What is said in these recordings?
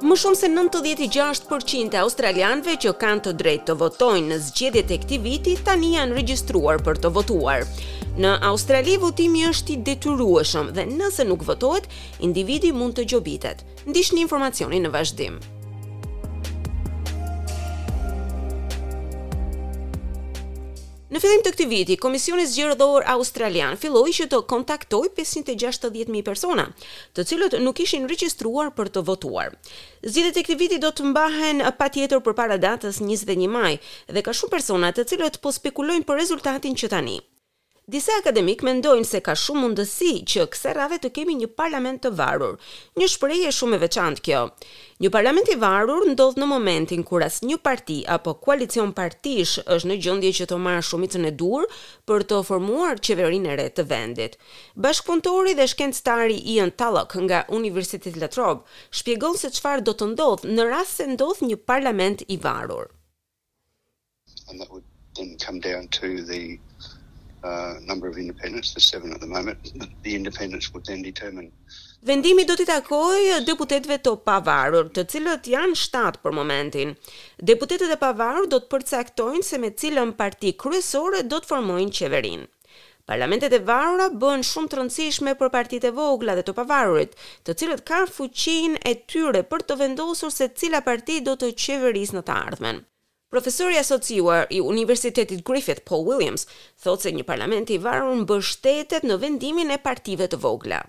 Më shumë se 96 për qind e australianëve që kanë të drejtë të votojnë në zgjedhjet e këtij viti tani janë regjistruar për të votuar. Në Australi votimi është i detyrueshëm dhe nëse nuk votohet, individi mund të gjobitet. Ndiqni informacionin në vazhdim. Në fillim të këtij viti, Komisioni Zgjedhor Australian filloi që të kontaktojë 560.000 persona, të cilët nuk ishin regjistruar për të votuar. Zgjedhjet e këtij viti do të mbahen patjetër përpara datës 21 maj dhe ka shumë persona të cilët po spekulojnë për rezultatin që tani. Disa akademikë mendojnë se ka shumë mundësi që kësaj radhe të kemi një parlament të varur. Një shprehje shumë e veçantë kjo. Një parlament i varur ndodh në momentin kur asnjë parti apo koalicion partish është në gjendje që të marrë shumicën e duhur për të formuar qeverinë e re të vendit. Bashkëpunëtori dhe shkencëtari Ian Tulloch nga Universiteti La Trobe shpjegon se çfarë do të ndodhë në rast se ndodh një parlament i varur. and that would then come down to the uh, number of independents, there's seven at the moment, the independents would then determine Vendimi do t'i takojë deputetëve të pavarur, të cilët janë shtatë për momentin. Deputetët e pavarur do të përcaktojnë se me cilën parti kryesore do të formojnë qeverinë. Parlamentet e varura bëhen shumë të rëndësishme për partitë e vogla dhe të pavarurit, të cilët kanë fuqinë e tyre për të vendosur se cila parti do të qeverisë në të ardhmen. Profesori i asociuar i Universitetit Griffith, Paul Williams, thotë se një parlament i varur mbështetet në vendimin e partive të vogla.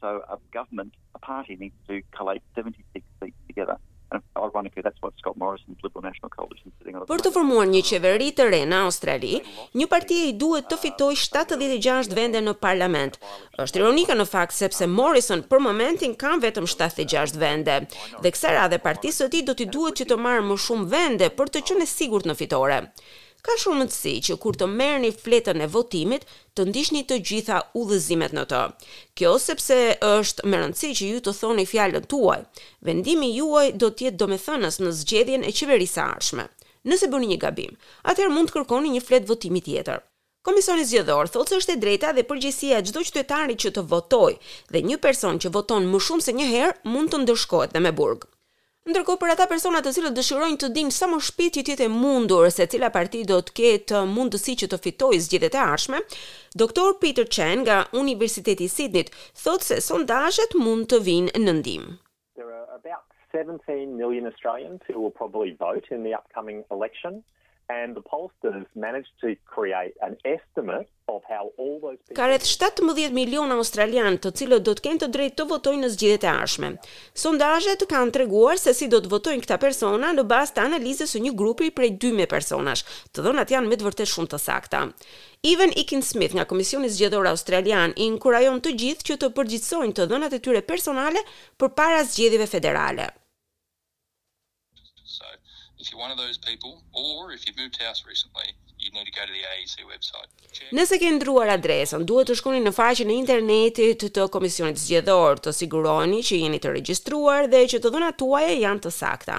So a government, a party needs to collate 76 seats together. And ironically that's what Scott Morrison's Liberal National Coalition is sitting on at the moment. Për të formuar një qeveri të re në Australi, një partie i duhet të fitojë shtatëdhjetë e gjashtë vende në parlament. Është ironike në fakt sepse Morrison për momentin ka vetëm shtatëdhjetë e gjashtë vende dhe kësaj radhe partisë së tij do t'i duhet që të marrë më shumë vende për të qenë e sigurt në fitore. Ka shumë rëndësi që kur të merrni fletën e votimit, të ndiqni të gjitha udhëzimet në të. Kjo sepse është me rëndësi që ju të thoni fjalën tuaj. Vendimi juaj do të jetë domethënës në zgjedhjen e Qeverisë së ardhshme. Nëse bëni një gabim, atëherë mund të kërkoni një fletë votimi tjetër. Komisioni Zgjedhor thotë se është e drejta dhe përgjegjësia e çdo qytetari që të votojë dhe një person që voton më shumë se një herë mund të ndëshkohet dhe me burg. Ndërkohë për ata persona të cilët dëshirojnë të dinë sa më shpejt që të jetë e mundur se cila parti do të ketë mundësi që të fitojë zgjedhjet e ardhshme, doktor Peter Chen nga Universiteti i Sidnit thotë se sondazhet mund të vijnë në ndihmë. and the pollsters managed to create an estimate of how all those people Ka rreth 17 milionë australianë, të cilët do të kenë të drejtë të votojnë në zgjedhjet e ardhshme. Sondazhet kanë treguar se si do të votojnë këta persona në bazë të analizës së një grupi prej 2000 personash. Të dhënat janë me të vërtetë shumë të sakta. Evan Ekin-Smyth nga Komisioni Zgjedhor Australian i inkurajon të gjithë që të përditësojnë të dhënat e tyre personale përpara zgjedhjeve federale. So, if you're one of those people or if you've moved house recently, you need to go to the AEC website. Nëse ke ndërruar adresën, duhet të shkoni në faqen e internetit të Komisionit Zgjedhor, të siguroheni që jeni të regjistruar dhe që të dhënat tuaja janë të sakta.